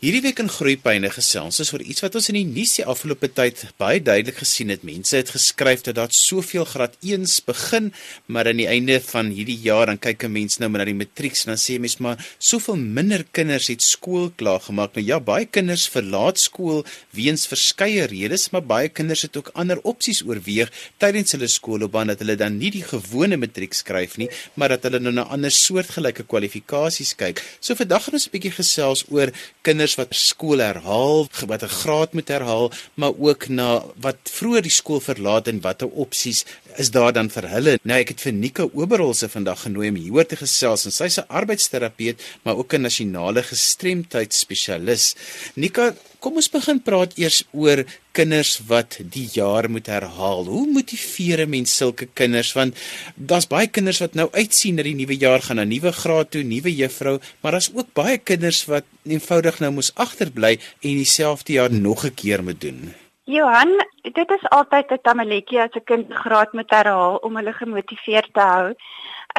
Hierdie week in Groepyne gesels ons oor iets wat ons in die nuus die afgelope tyd baie duidelik gesien het. Mense het geskryf dat daar soveel graad 1s begin, maar aan die einde van hierdie jaar dan kyk 'n mens nou maar na die matrieks en dan sê mense maar soveel minder kinders het skool klaar gemaak. Nou ja, baie kinders verlaat skool weens verskeie redes, maar baie kinders het ook ander opsies oorweeg tydens hulle skoolloopbaan dat hulle dan nie die gewone matriek skryf nie, maar dat hulle nou na ander soortgelyke kwalifikasies kyk. So vandag gaan ons 'n bietjie gesels oor kinders kinders wat skool herhaal, wat 'n graad moet herhaal, maar ook na wat vroeër die skool verlaat en watter opsies is daar dan vir hulle. Nou ek het vir Nika Oberholse vandag genooi om hieroor te gesels en sy's 'n arbeidsterapeut, maar ook 'n nasionale gestremdheidsspesialis. Nika, kom ons begin praat eers oor kinders wat die jaar moet herhaal. Hoe motiveer 'n mens sulke kinders want daar's baie kinders wat nou uitsien dat die nuwe jaar gaan 'n nuwe graad toe, nuwe juffrou, maar daar's ook baie kinders wat eenvoudig nou moes agterbly en dieselfde jaar nog 'n keer moet doen. Johan, dit is altyd 'n tamaletjie as 'n kind graad moet herhaal om hulle gemotiveerd te hou.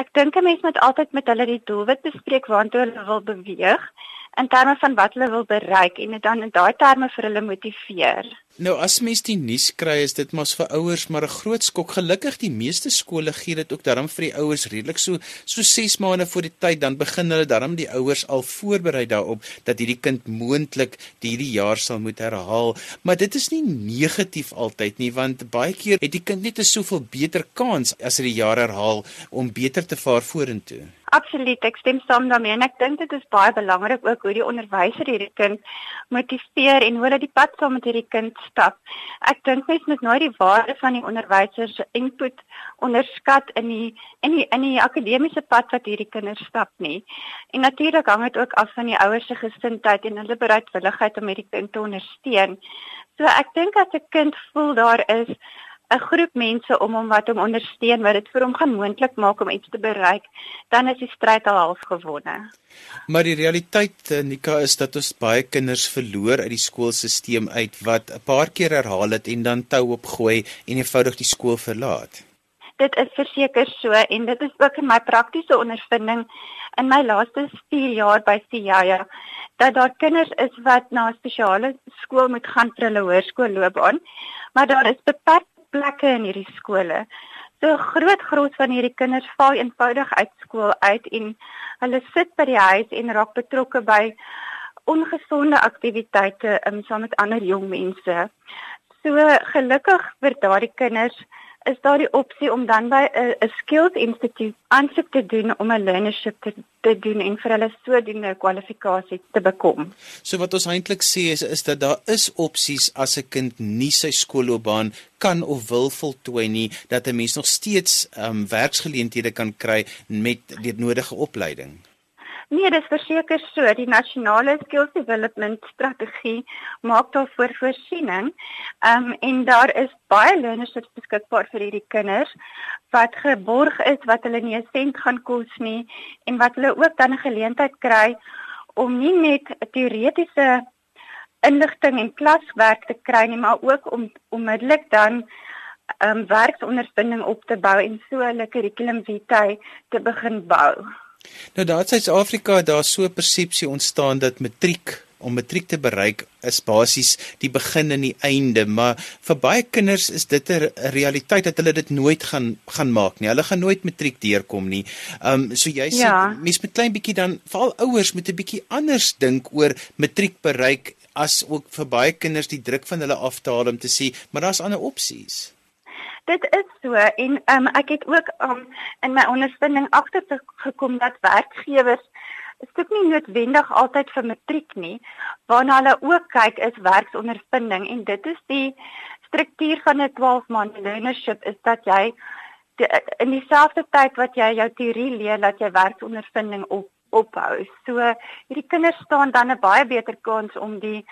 Ek dink 'n mens moet altyd met hulle die doelwit bespreek waartoe hulle wil beweeg in terme van wat hulle wil bereik en dit dan in daai terme vir hulle motiveer. Nou as mens die nuus kry is dit mos vir ouers maar 'n groot skok. Gelukkig die meeste skole gee dit ook daarom vir die ouers redelik so so 6 maande voor die tyd dan begin hulle daarom die ouers al voorberei daarop dat hierdie kind moontlik hierdie jaar sal moet herhaal. Maar dit is nie negatief altyd nie want baie keer het die kind net 'n soveel beter kans as hy die jaar herhaal om beter te vaar vorentoe. Absoluut, ek stem saam daarmee en ek dink dit is baie belangrik ook hoe die onderwyser hierdie kind motiveer en hoe hulle die pad saam met hierdie kind stap. Ek dink mens moet nooit die waarde van die onderwyser se input onderskat in die in die in die akademiese pad wat hierdie kinders stap nie. En natuurlik hang dit ook af van die ouers se gesindheid en hulle bereidwilligheid om hierdie kind te ondersteun. So ek dink as 'n kind voel daar is 'n groep mense om hom wat hom ondersteun wat dit vir hom gaan moontlik maak om iets te bereik, dan is die stryd al half gewonne. Maar die realiteit eh, Nika is dat ons baie kinders verloor uit die skoolstelsel uit wat 'n paar keer herhaal het en dan tou opgooi en eenvoudig die skool verlaat. Dit is verseker so en dit is ook in my praktiese ondervinding in my laaste 4 jaar by Siaya dat daar kinders is wat na 'n spesiale skool moet gaan vir hulle hoërskoolloopbaan, maar daar is beperk plekke in hierdie skole. So groot gros van hierdie kinders val eenvoudig uit skool uit en hulle sit by die huis en raak betrokke by ongesonde aktiwiteite um, saam met ander jong mense. So gelukkig vir daardie kinders is daar die opsie om dan by 'n 'n skills instituut aansoek te doen om 'n learnership te, te doen en vir hulle sodoende kwalifikasie te bekom. So wat ons eintlik sê is is dat daar is opsies as 'n kind nie sy skoolloopbaan kan of wil voltooi nie dat 'n mens nog steeds ehm um, werksgeleenthede kan kry met die nodige opleiding. Nee, dis verseker so. Die nasionale skills development strategie maak daarvoor voorsiening. Ehm um, en daar is baie learnerships beskikbaar vir hierdie kinders wat geborg is wat hulle nie 'n sent gaan kos nie en wat hulle ook dan 'n geleentheid kry om nie net 'n teoretiese inligting en klaswerk te kry nie, maar ook om onmiddellik dan ehm um, werksondervinding op te bou en so hulle kurrikulum vitae te begin bou. Nou daar in Suid-Afrika daar so 'n persepsie ontstaan dat matriek om matriek te bereik is basies die begin en die einde, maar vir baie kinders is dit 'n realiteit dat hulle dit nooit gaan gaan maak nie. Hulle gaan nooit matriek deurkom nie. Um so jy sê ja. mens moet klein bietjie dan veral ouers moet 'n bietjie anders dink oor matriek bereik as ook vir baie kinders die druk van hulle af te haal om te sê, maar daar's ander opsies. Dit is so en um, ek het ook um, in my ondervinding agtergekom dat werkgewers dit nie noodwendig altyd vir matriek nie waarna hulle ook kyk is werksondervinding en dit is die struktuur van 'n 12 maande learnership is dat jy die, in dieselfde tyd wat jy jou teorie leer dat jy werksondervinding op ophou. So hierdie kinders staan dan 'n baie beter kans om die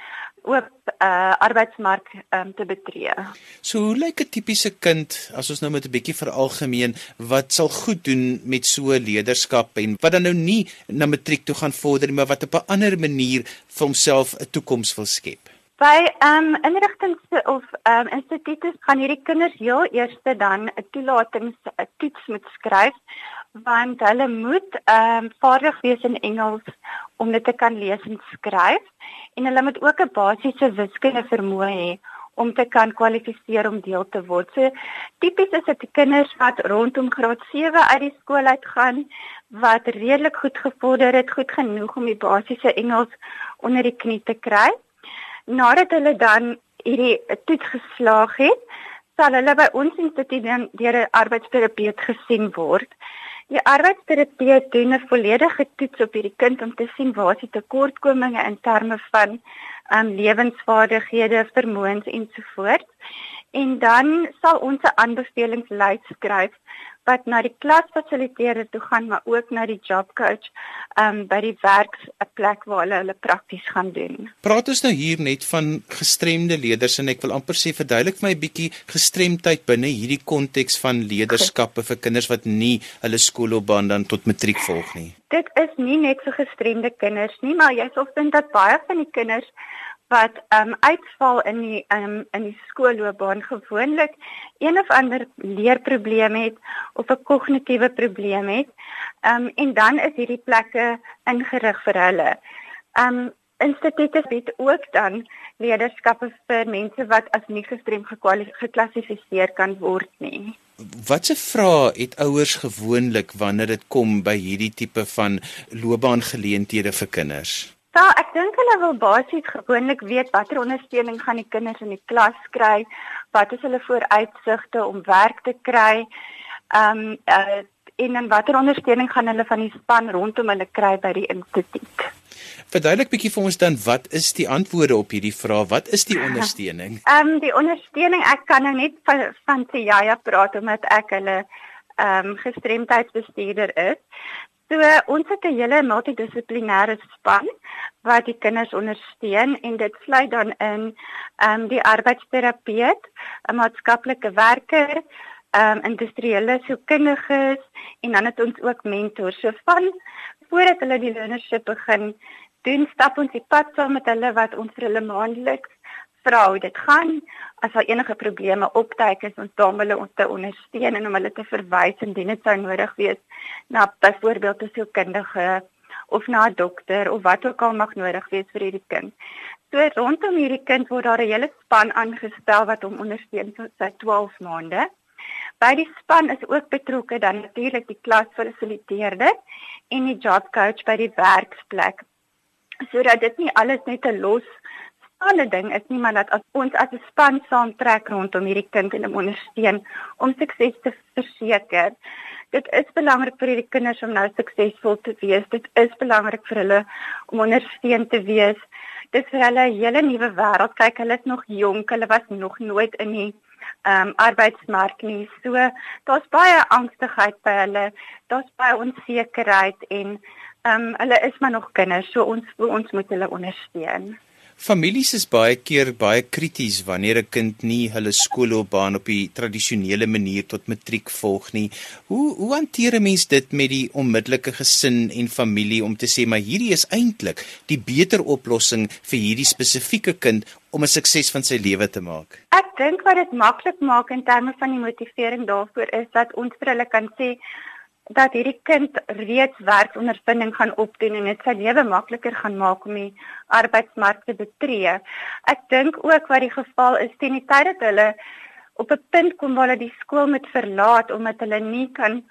oop uh, arbeidsmark um, te betree. So hoe lyk 'n tipiese kind as ons nou met 'n bietjie veralgemeen wat sal goed doen met so leierskap en wat dan nou nie na matriek toe gaan vorder nie, maar wat op 'n ander manier vir homself 'n toekoms wil skep? By ehm um, inrigtings of ehm um, instituie gaan hierdie kinders heel eers dan 'n toelatings 'n toets moet skryf want hulle moet ehm um, vaardig wees in Engels om dit te kan lees en skryf en hulle moet ook 'n basiese wiskunde vermoë hê om te kan kwalifiseer om deel te word. So tipies is dit kinders wat rondom graad 7 uit die skool uitgaan wat redelik goed gevorder het, goed genoeg om die basiese Engels onder die knie te kry. Nadat hulle dan hierdie toets geslaag het, sal hulle by ons instituut deur 'n arbeidsterapeut gesien word. Die arbeidsterapeut doen 'n volledige toets op hierdie kind om te sien waar sy tekortkominge in terme van um, lewensvaardighede, vermoëns ensovoorts. En dan sal ons 'n aanbevelingslys skryf wat na die klasfasiliteerder toe gaan maar ook na die job coach um by die werksplek waar hulle hulle prakties gaan doen. Praat ons nou hier net van gestremde leerders en ek wil amper sê verduidelik my 'n bietjie gestremdheid binne hierdie konteks van leierskappe vir kinders wat nie hulle skoolloopbaan dan tot matriek volg nie. Dit is nie net vir gestremde kinders nie, maar jy sal vind dat baie van die kinders wat um uitval in die um in die skoolloopbaan gewoonlik een of ander leerprobleem het of 'n kognitiewe probleem het. Um en dan is hierdie plekke ingerig vir hulle. Um instituie bied ook dan leierskappe vir mense wat as nie gestrem geklassifiseer kan word nie. Watse vrae het ouers gewoonlik wanneer dit kom by hierdie tipe van loopbaangeleenthede vir kinders? Ja, ek dink hulle wil basies gewoonlik weet watter ondersteuning gaan die kinders in die klas kry, wat is hulle vooruitsigte om werk te kry. Ehm um, uh, en dan watter ondersteuning gaan hulle van die span rondom hulle kry by die instituut. Verduidelik bietjie vir ons dan wat is die antwoorde op hierdie vrae? Wat is die ondersteuning? Ehm um, die ondersteuning, ek kan nou net van van Tiaya praat omdat ek hulle ehm um, gestremdheidsbestuurder is. So ons het 'n hele multidissiplinêre span wat die kinders ondersteun en dit sluit dan in ehm um, die arbeidsterapeut, 'n maatskaplike werker, ehm um, industriële sielkundiges en dan het ons ook mentors. So van voordat hulle die learnership begin, doen stap ons die pad saam met hulle wat ons vir hulle maandeliks vra hoe dit gaan. As daar enige probleme opduik, is ons daar om hulle te ondersteun en om hulle te verwys indien dit sou nodig wees na byvoorbeeld 'n sielkundige of na 'n dokter of wat ook al mag nodig wees vir hierdie kind. So rondom hierdie kind word daar 'n hele span aangestel wat hom ondersteun vir sy 12 maande. By die span is ook betrokke dan natuurlik die klasfasiliteerder en die job coach by die werksplek sodat dit nie alles net 'n los alle ding is nie maar dat as ons as 'n span saam trek rondom hierdie kind en hom ondersteun om sukses te verseker. Dit is belangrik vir hierdie kinders om nou suksesvol te wees. Dit is belangrik vir hulle om ondersteun te wees. Dit vir hulle 'n hele nuwe wêreld. Kyk, hulle is nog jonk. Hulle was nog nooit in die ehm um, arbeidsmark nie. So daar's baie angstigheid by hulle. Daar's baie onsekerheid en ehm um, hulle is maar nog kinders. So ons ons moet hulle ondersteun. Families is baie keer baie krities wanneer 'n kind nie hulle skoolloopbaan op die tradisionele manier tot matriek volg nie. Hoe hoe hanteer 'n mens dit met die onmiddellike gesin en familie om te sê maar hierdie is eintlik die beter oplossing vir hierdie spesifieke kind om 'n sukses van sy lewe te maak? Ek dink wat dit maklik maak in terme van die motivering daarvoor is dat ons vir hulle kan sê dat hierdie kind reeds werksondervinding gaan opdoen en dit sy lewe makliker gaan maak om die arbeidsmark te betree. Ek dink ook wat die geval is teen die tyd dat hulle op 'n punt kom waar hulle die skool moet verlaat omdat hulle nie kan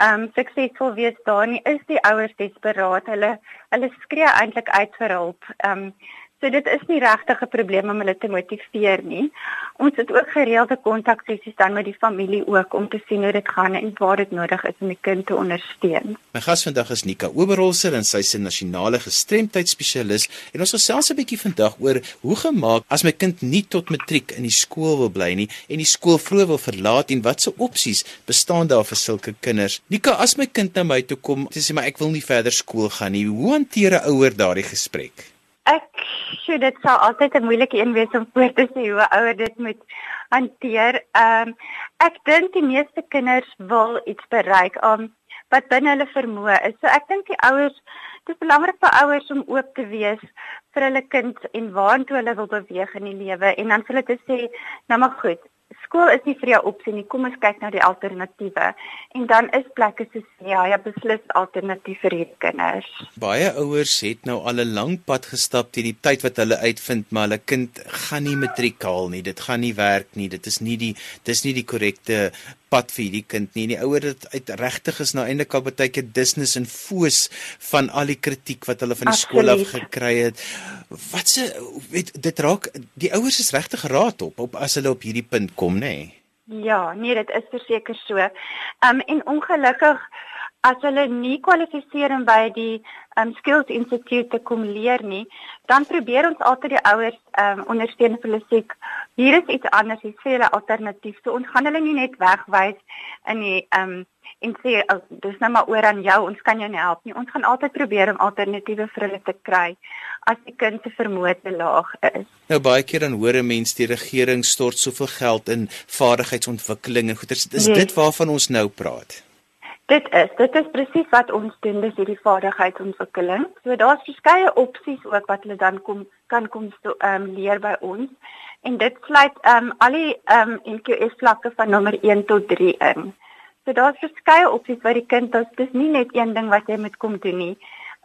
ehm um, suksesvol wees daar nie, is die ouers desperaat. Hulle hulle skree eintlik uit vir hulp. Ehm um, So dit is nie regtig 'n probleem om hulle te motiveer nie. Ons het ook gereelde kontaksessies dan met die familie ook om te sien hoe dit gaan en waar dit nodig is om die kind te ondersteun. My gas vandag is Nika Oberholzer en sy is 'n nasionale gestremdheidsspesialis en ons gesels 'n bietjie vandag oor hoe gemaak as my kind nie tot matriek in die skool wil bly nie en die skool vroeg wil verlaat en watse opsies bestaan daar vir sulke kinders. Nika, as my kind na my toe kom en sê maar ek wil nie verder skool gaan nie, hoe hanteer 'n ouer daardie gesprek? Sê dit sal altyd 'n moeilike een wees om voor te sê hoe ouer dit moet hanteer. Ehm um, ek dink die meeste kinders wil iets bereik om um, wat binne hulle vermoë is. So ek dink die ouers dit is belangrik vir ouers om oop te wees vir hulle kind en waantoe hulle wil beweeg in die lewe en dan vir hulle te sê, nou maar goed, skool is nie vir jou opsie nie. Kom ons kyk na die alternatiewe. En dan is plekke soos ja, ja beslis alternatief vir hierdie kinders. Baie ouers het nou al 'n lang pad gestap teen die tyd wat hulle uitvind maar hulle kind gaan nie matriek haal nie. Dit gaan nie werk nie. Dit is nie die dis nie die korrekte pad vir hierdie kind nie. En die ouer het uit regtig is nou eintlik al baie keer dusnis en foos van al die kritiek wat hulle van die skool af gekry het. Wat se weet dit raak die ouers is regtig geraad op, op as hulle op hierdie punt kom, nê? Nee? Ja, nee, dit is verseker so. Ehm um, en ongelukkig as hulle nie kwalifiseer om by die um Skills Institute te kom leer nie, dan probeer ons altyd die ouers um ondersteun vir hulle sê hier is iets anders, hier sê hulle alternatief. So ons gaan hulle nie net wegwys in die um en sê oh, dis nou maar oor aan jou, ons kan jou nie help nie. Ons gaan altyd probeer om alternatiewe vir hulle te kry as die kind se vermoë te laag is. Nou baie keer dan hoor 'n mens die regering stort soveel geld in vaardigheidsontwikkeling en goeters. Is yes. dit waarvan ons nou praat? Dit is, dit is presies wat ons doen, dis hierdie vaardigheidsontwikkeling. So daar's verskeie opsies ook wat hulle dan kom kan kom ehm um, leer by ons. En dit sluit ehm um, al die ehm um, NQS vlakke van nommer 1 tot 3 in. So daar's verskeie opsies wat die kind, dis nie net een ding wat jy moet kom doen nie.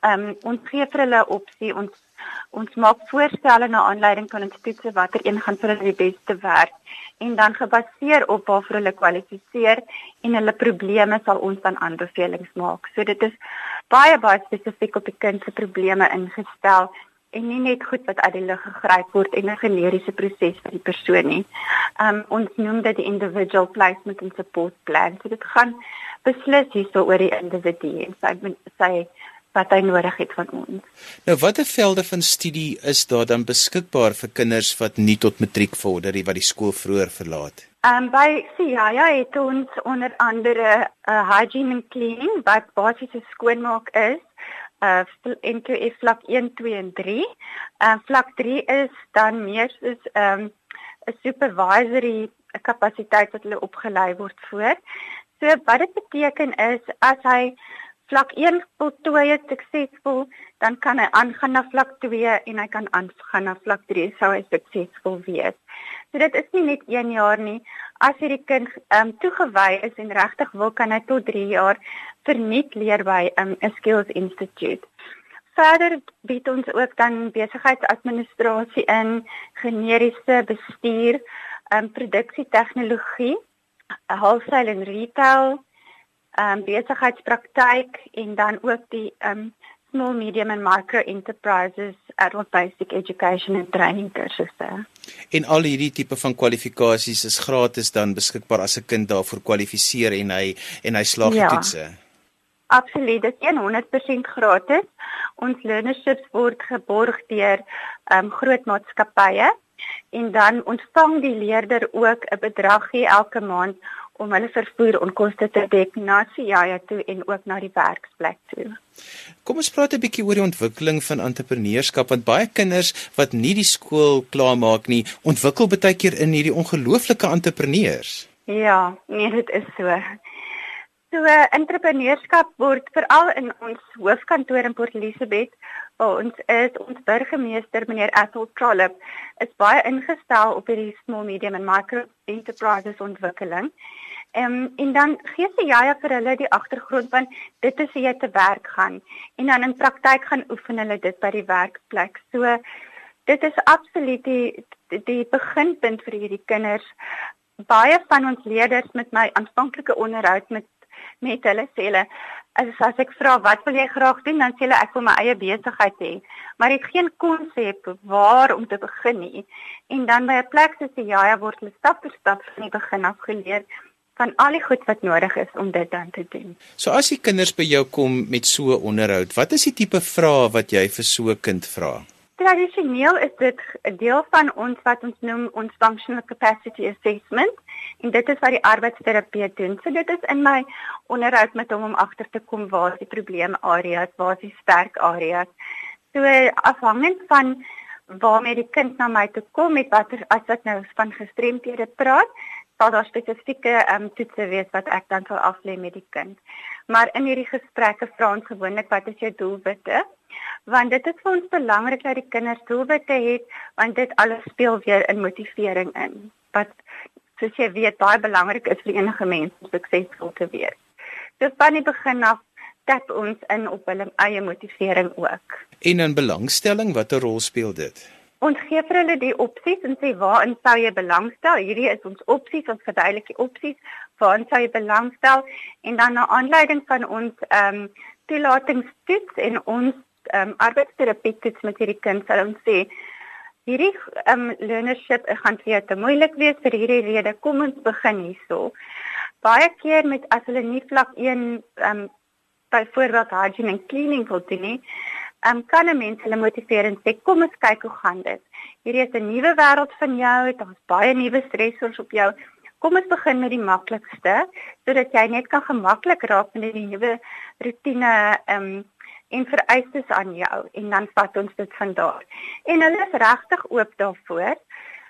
Ehm um, ons gee vir hulle opsie. Ons ons maak voorstelle na aanleiding van ons toetse watter een gaan vir hulle die beste werk en dan gebaseer op waarvoor hulle kwalifiseer en hulle probleme sal ons dan aanbevelings maak. So dit is baie baie spesifiek op die kind se probleme ingestel en nie net goed wat uit die lug gegryp word en 'n generiese proses vir die persoon nie. Um ons noem dit die individual placement and support plan. So dit gaan beslis hierso oor die individu en sy sy wat hy nodig het van ons. Nou watter velde van studie is daar dan beskikbaar vir kinders wat nie tot matriek vorder nie wat die skool vroeër verlaat? Ehm um, by CIA het ons onder andere 'n uh, hygiene and cleaning wat basiese skoonmaak is uh into F vlak 1, 2 en 3. Ehm uh, vlak 3 is dan meer soos ehm um, 'n supervisory kapasiteit wat hulle opgelei word voor. So wat dit beteken is as hy vlak 1 voltooi het suksesvol, dan kan hy aangaan na vlak 2 en hy kan aangaan na vlak 3 sou hy suksesvol wees. So dit is nie net 1 jaar nie. As hierdie kind ehm um, toegewy is en regtig wil kan hy tot 3 jaar verniet leer by ehm, 'n um, Skills Institute. Verder bied ons ook dan besigheidsadministrasie in, generiese bestuur, ehm um, produksietegnologie, wholesale en retail, ehm um, besigheidspraktyk en dan ook die ehm um, small medium and micro enterprises adult basic education and training kursusse. En al hierdie tipe van kwalifikasies is gratis dan beskikbaar as 'n kind daarvoor kwalifiseer en hy en hy slaag die ja. toetse. Absoluut, dit is 100% gratis. Ons learnerships word geborg deur ehm um, groot maatskappye en dan ontvang die leerder ook 'n bedragie elke maand om hulle vervoer onkoste te dek na Siaya toe en ook na die werksplek toe. Kom ons praat 'n bietjie oor die ontwikkeling van entrepreneurskap want baie kinders wat nie die skool klaarmaak nie, ontwikkel baie keer in hierdie ongelooflike entrepreneurs. Ja, nee, dit is so. So entrepreneurskap word veral in ons hoofkantoor in Port Elizabeth waar ons is, ons burgemeester meneer Ethel Trollop is baie ingestel op hierdie small medium and micro enterprises ontwikkeling. Ehm um, en dan gee sy ja vir hulle die agtergrond van dit is hoe jy te werk gaan en dan in praktyk gaan oefen hulle dit by die werkplek. So dit is absoluut die die beginpunt vir hierdie kinders. Baie van ons leerders met my aanvanklike onderhoud met met hulle sê hulle as as ek vra wat wil jy graag doen dan sê hulle ek wil my eie besigheid hê maar het geen konsep waar om te begin nie en dan by 'n plek soos die Jaja word hulle stap vir stap van die begin af geleer van al die goed wat nodig is om dit dan te doen. So as die kinders by jou kom met so 'n onderhoud, wat is die tipe vrae wat jy vir so 'n kind vra? Tradisioneel is dit 'n deel van ons wat ons noem ons functional capacity assessment en dit is wat die arbeidsterapeut doen. So dit is in my onderhoud met hom om agter te kom waar is die probleemareas, waar is die sterk areas. So afhangend van waarmee die kind na my toe kom met watter as ek nou van gestremdhede praat, sal daar spesifieke ehm um, toetse wees wat ek dan sal aflê met die kind. Maar in hierdie gesprekke vra ons gewoonlik wat is jou doelwitte? Want dit is vir ons belangrik dat die kinders doelwitte het want dit alles speel weer in motivering in. Wat soos jy weet baie belangrik is vir enige mens om suksesvol te wees. So van die begin af tap ons in op hulle eie motivering ook. En in belangstelling, watter rol speel dit? Ons gee vir hulle die opsies en sê waarin sou jy belangstel? Hierdie is ons opsies, ons verduidelik die opsies waarin sou jy belangstel en dan na aanleiding van ons ehm um, toelatingstoets en ons ehm um, arbeidsterapie toets met hierdie kind sal ons sê hierdie ehm um, learnership gaan vir jou te moeilik wees vir hierdie rede. Kom ons begin hierso. Baie keer met as hulle nie vlak 1 ehm um, byvoorbeeld hygiene en cleaning wil doen nie, um, kan 'n mens hulle motiveer en sê kom ons kyk hoe gaan dit. Hierdie is 'n nuwe wêreld van jou, daar's baie nuwe stressors op jou. Kom ons begin met die maklikste sodat jy net kan gemaklik raak met die nuwe rotine um, en vereistes aan jou en dan vat ons dit van daar. En hulle is regtig oop daarvoor.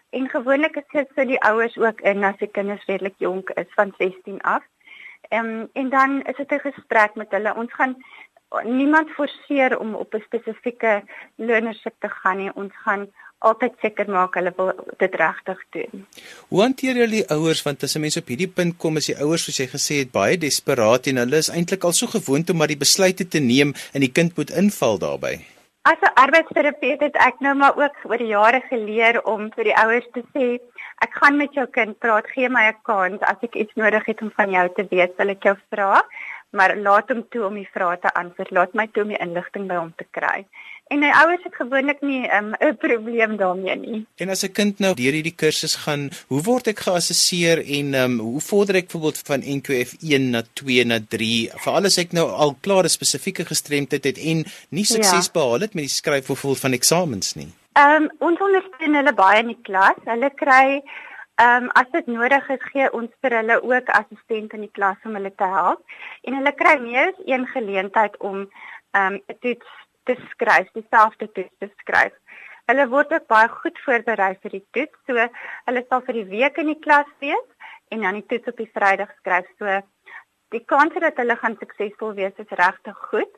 En gewoonlik is dit vir die ouers ook in as die kinders redelik jonk is van 16 af. Ehm um, en dan is dit 'n gesprek met hulle. Ons gaan niemand forceer om op 'n spesifieke learnership te gaan nie. Ons gaan altyd seker maak hulle wil dit regtig doen. Hoe hanteer julle die ouers want as 'n mens op hierdie punt kom as die ouers soos jy gesê het baie desperaat en hulle is eintlik al so gewoond om maar die besluite te neem en die kind moet inval daarbey. As 'n arbeidsterapeut het ek nou maar ook oor die jare geleer om vir die ouers te sê ek gaan met jou kind praat, gee my 'n kans as ek iets nodig het om van jou te weet, sal ek jou vra maar laat hom toe om die vrae te antwoord. Laat my toe om die inligting by hom te kry. En my ouers het gewoonlik nie um, 'n um, probleem daarmee nie. En as 'n kind nou deur hierdie kursus gaan, hoe word ek geassesseer en um, hoe vorder ek byvoorbeeld van NQF 1 na 2 na 3? Veral as ek nou al klaar 'n spesifieke gestremdheid het en nie sukses ja. behaal het met die skryf of van eksamens nie. Ehm um, ons ondersteun hulle baie in die klas. Hulle kry Ehm um, as dit nodig is, gee ons vir hulle ook assistente in die klas om hulle te help. En hulle kry meer as een geleentheid om ehm um, 'n toets te skryf, dieselfde toets te skryf. Hulle word ook baie goed voorberei vir die toets. So hulle sal vir die week in die klas wees en dan die toets op die Vrydag skryf. So die kans dat hulle gaan suksesvol wees is regtig goed.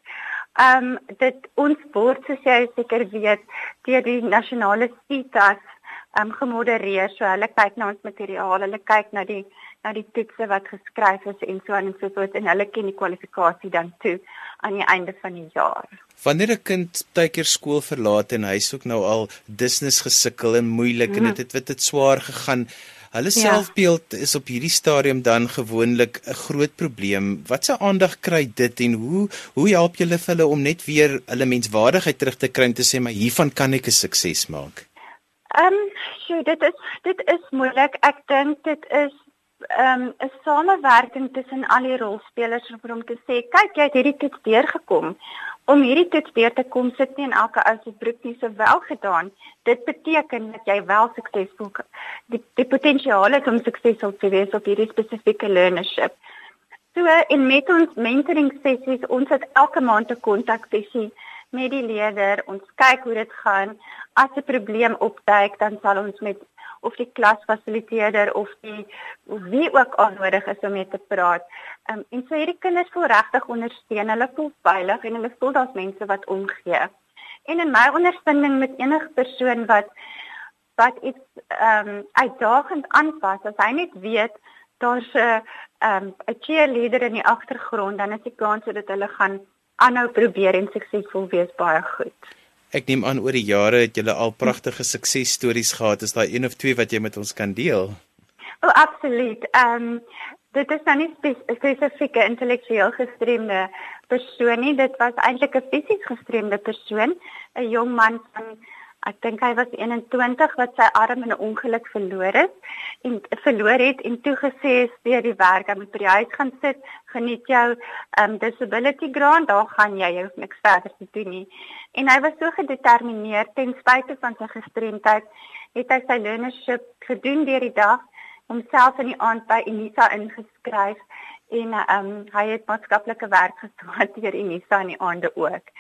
Ehm um, dit ons word soos jy seker weet deur die nasionale CITAS um, gemodereer. So hulle kyk na ons materiaal, hulle kyk na die na die toetse wat geskryf is en so aan en so voort en hulle ken die kwalifikasie dan toe aan die einde van die jaar. Wanneer 'n kind tydker skool verlaat en hy soek nou al business gesukkel en moeilik mm. en dit het dit het swaar gegaan. Hulle ja. selfbeeld is op hierdie stadium dan gewoonlik 'n groot probleem. Wat se aandag kry dit en hoe hoe help julle hulle om net weer hulle menswaardigheid terug te kry en te sê maar hiervan kan ek 'n sukses maak? Ehm, um, so dit is dit is moeilik. Ek dink dit is ehm um, 'n samewerking tussen al die rolspelers om te sê, kyk, jy het hierdie toets deurgekom. Om hierdie toets deur te kom, sit nie in elke ou se broek nie so wel gedaan. Dit beteken dat jy wel suksesvol die die potensiaal het om suksesvol te wees op hierdie spesifieke learnership. So in met ons mentoring sessies, ons het elke maand 'n kontak sessie met die leerder. Ons kyk hoe dit gaan. As 'n probleem opduik, dan sal ons met of die klasfasiliteerder of die wie ook al nodig is om mee te praat. Um, en so hierdie kinders voel regtig ondersteun. Hulle voel veilig en hulle voel daar's mense wat omgee. En in my ondervinding met enige persoon wat wat iets ehm um, uitdagend aanpas, as hy net weet daar's 'n ehm um, 'n cheerleader in die agtergrond, dan is die kans dat hulle gaan aanhou probeer en suksesvol wees baie goed. Ek neem aan oor die jare het jy al pragtige suksesstories gehad. Is daar een of twee wat jy met ons kan deel? O, oh, absoluut. Ehm um, dit is nou nie spesifieke intellektueel gestremde persoon nie. Dit was eintlik 'n fisies gestremde persoon, 'n jong man van Ek dink hy was 21 wat sy arm in 'n ongeluk verloor het en verloor het en toe gesê is deur die werk, hy moet by die huis gaan sit, geniet jou um disability grant, daar gaan jy, jy hoef niks verder te doen nie. En hy was so gedetermineerd ten spyte van sy gestremdheid, het hy sy learnership gedoen deur die dag, homself in die aand by Unisa ingeskryf en um hy het maatskaplike werk gedoen deur Unisa in die aande ook.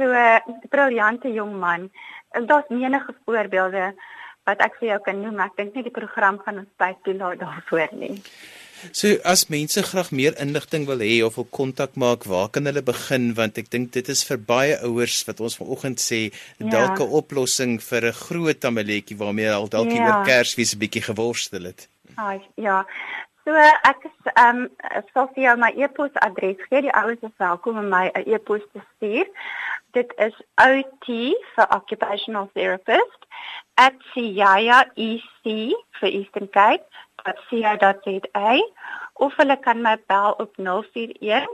So 'n uh, briljante jong man. En daar's menige voorbeelde wat ek vir jou kan noem. Ek dink nie die program gaan ons tyd toelaat daarvoor nie. So as mense graag meer inligting wil hê of wil kontak maak, waar kan hulle begin want ek dink dit is vir baie ouers wat ons vanoggend sê ja. dalk 'n oplossing vir 'n groot tamaletjie waarmee al dalk ja. oor Kersfees 'n bietjie geworstel het. Hi, ja. So ek is ehm um, sal vir jou my e-posadres gee. Die ouens is welkom om my 'n e-pos te stuur. Dit is OT vir occupational therapist @siaya ec vir Eastern Cape .co.za of hulle kan my bel op 041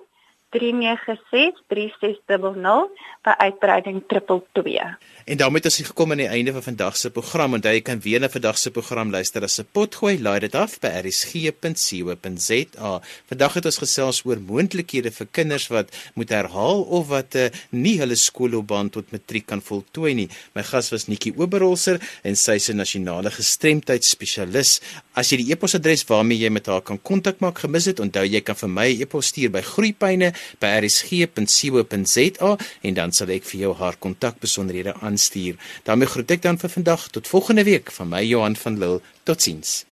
396 3600 by uitbreiding 222. En daarmee het ons gekom aan die einde van vandag se program. Onthou jy kan weer na vandag se program luister as 'n potgooi. Laai dit af by rsg.co.za. Vandag het ons gesels oor moontlikhede vir kinders wat moet herhaal of wat uh, nie hulle skoolloopbaan tot matriek kan voltooi nie. My gas was Nikki Oberholzer en sy is 'n nasionale gestremdheidsspesialis. As jy die e-posadres waarmee jy met haar kan kontak maak gemis het, onthou jy kan vir my 'n e-pos stuur by groeipyne by rsg.co.za en dan sal ek vir jou haar kontakbesonderhede aanstuur. daarmee groet ek dan vir vandag tot volgende week van my Johan van Lille. Totsiens.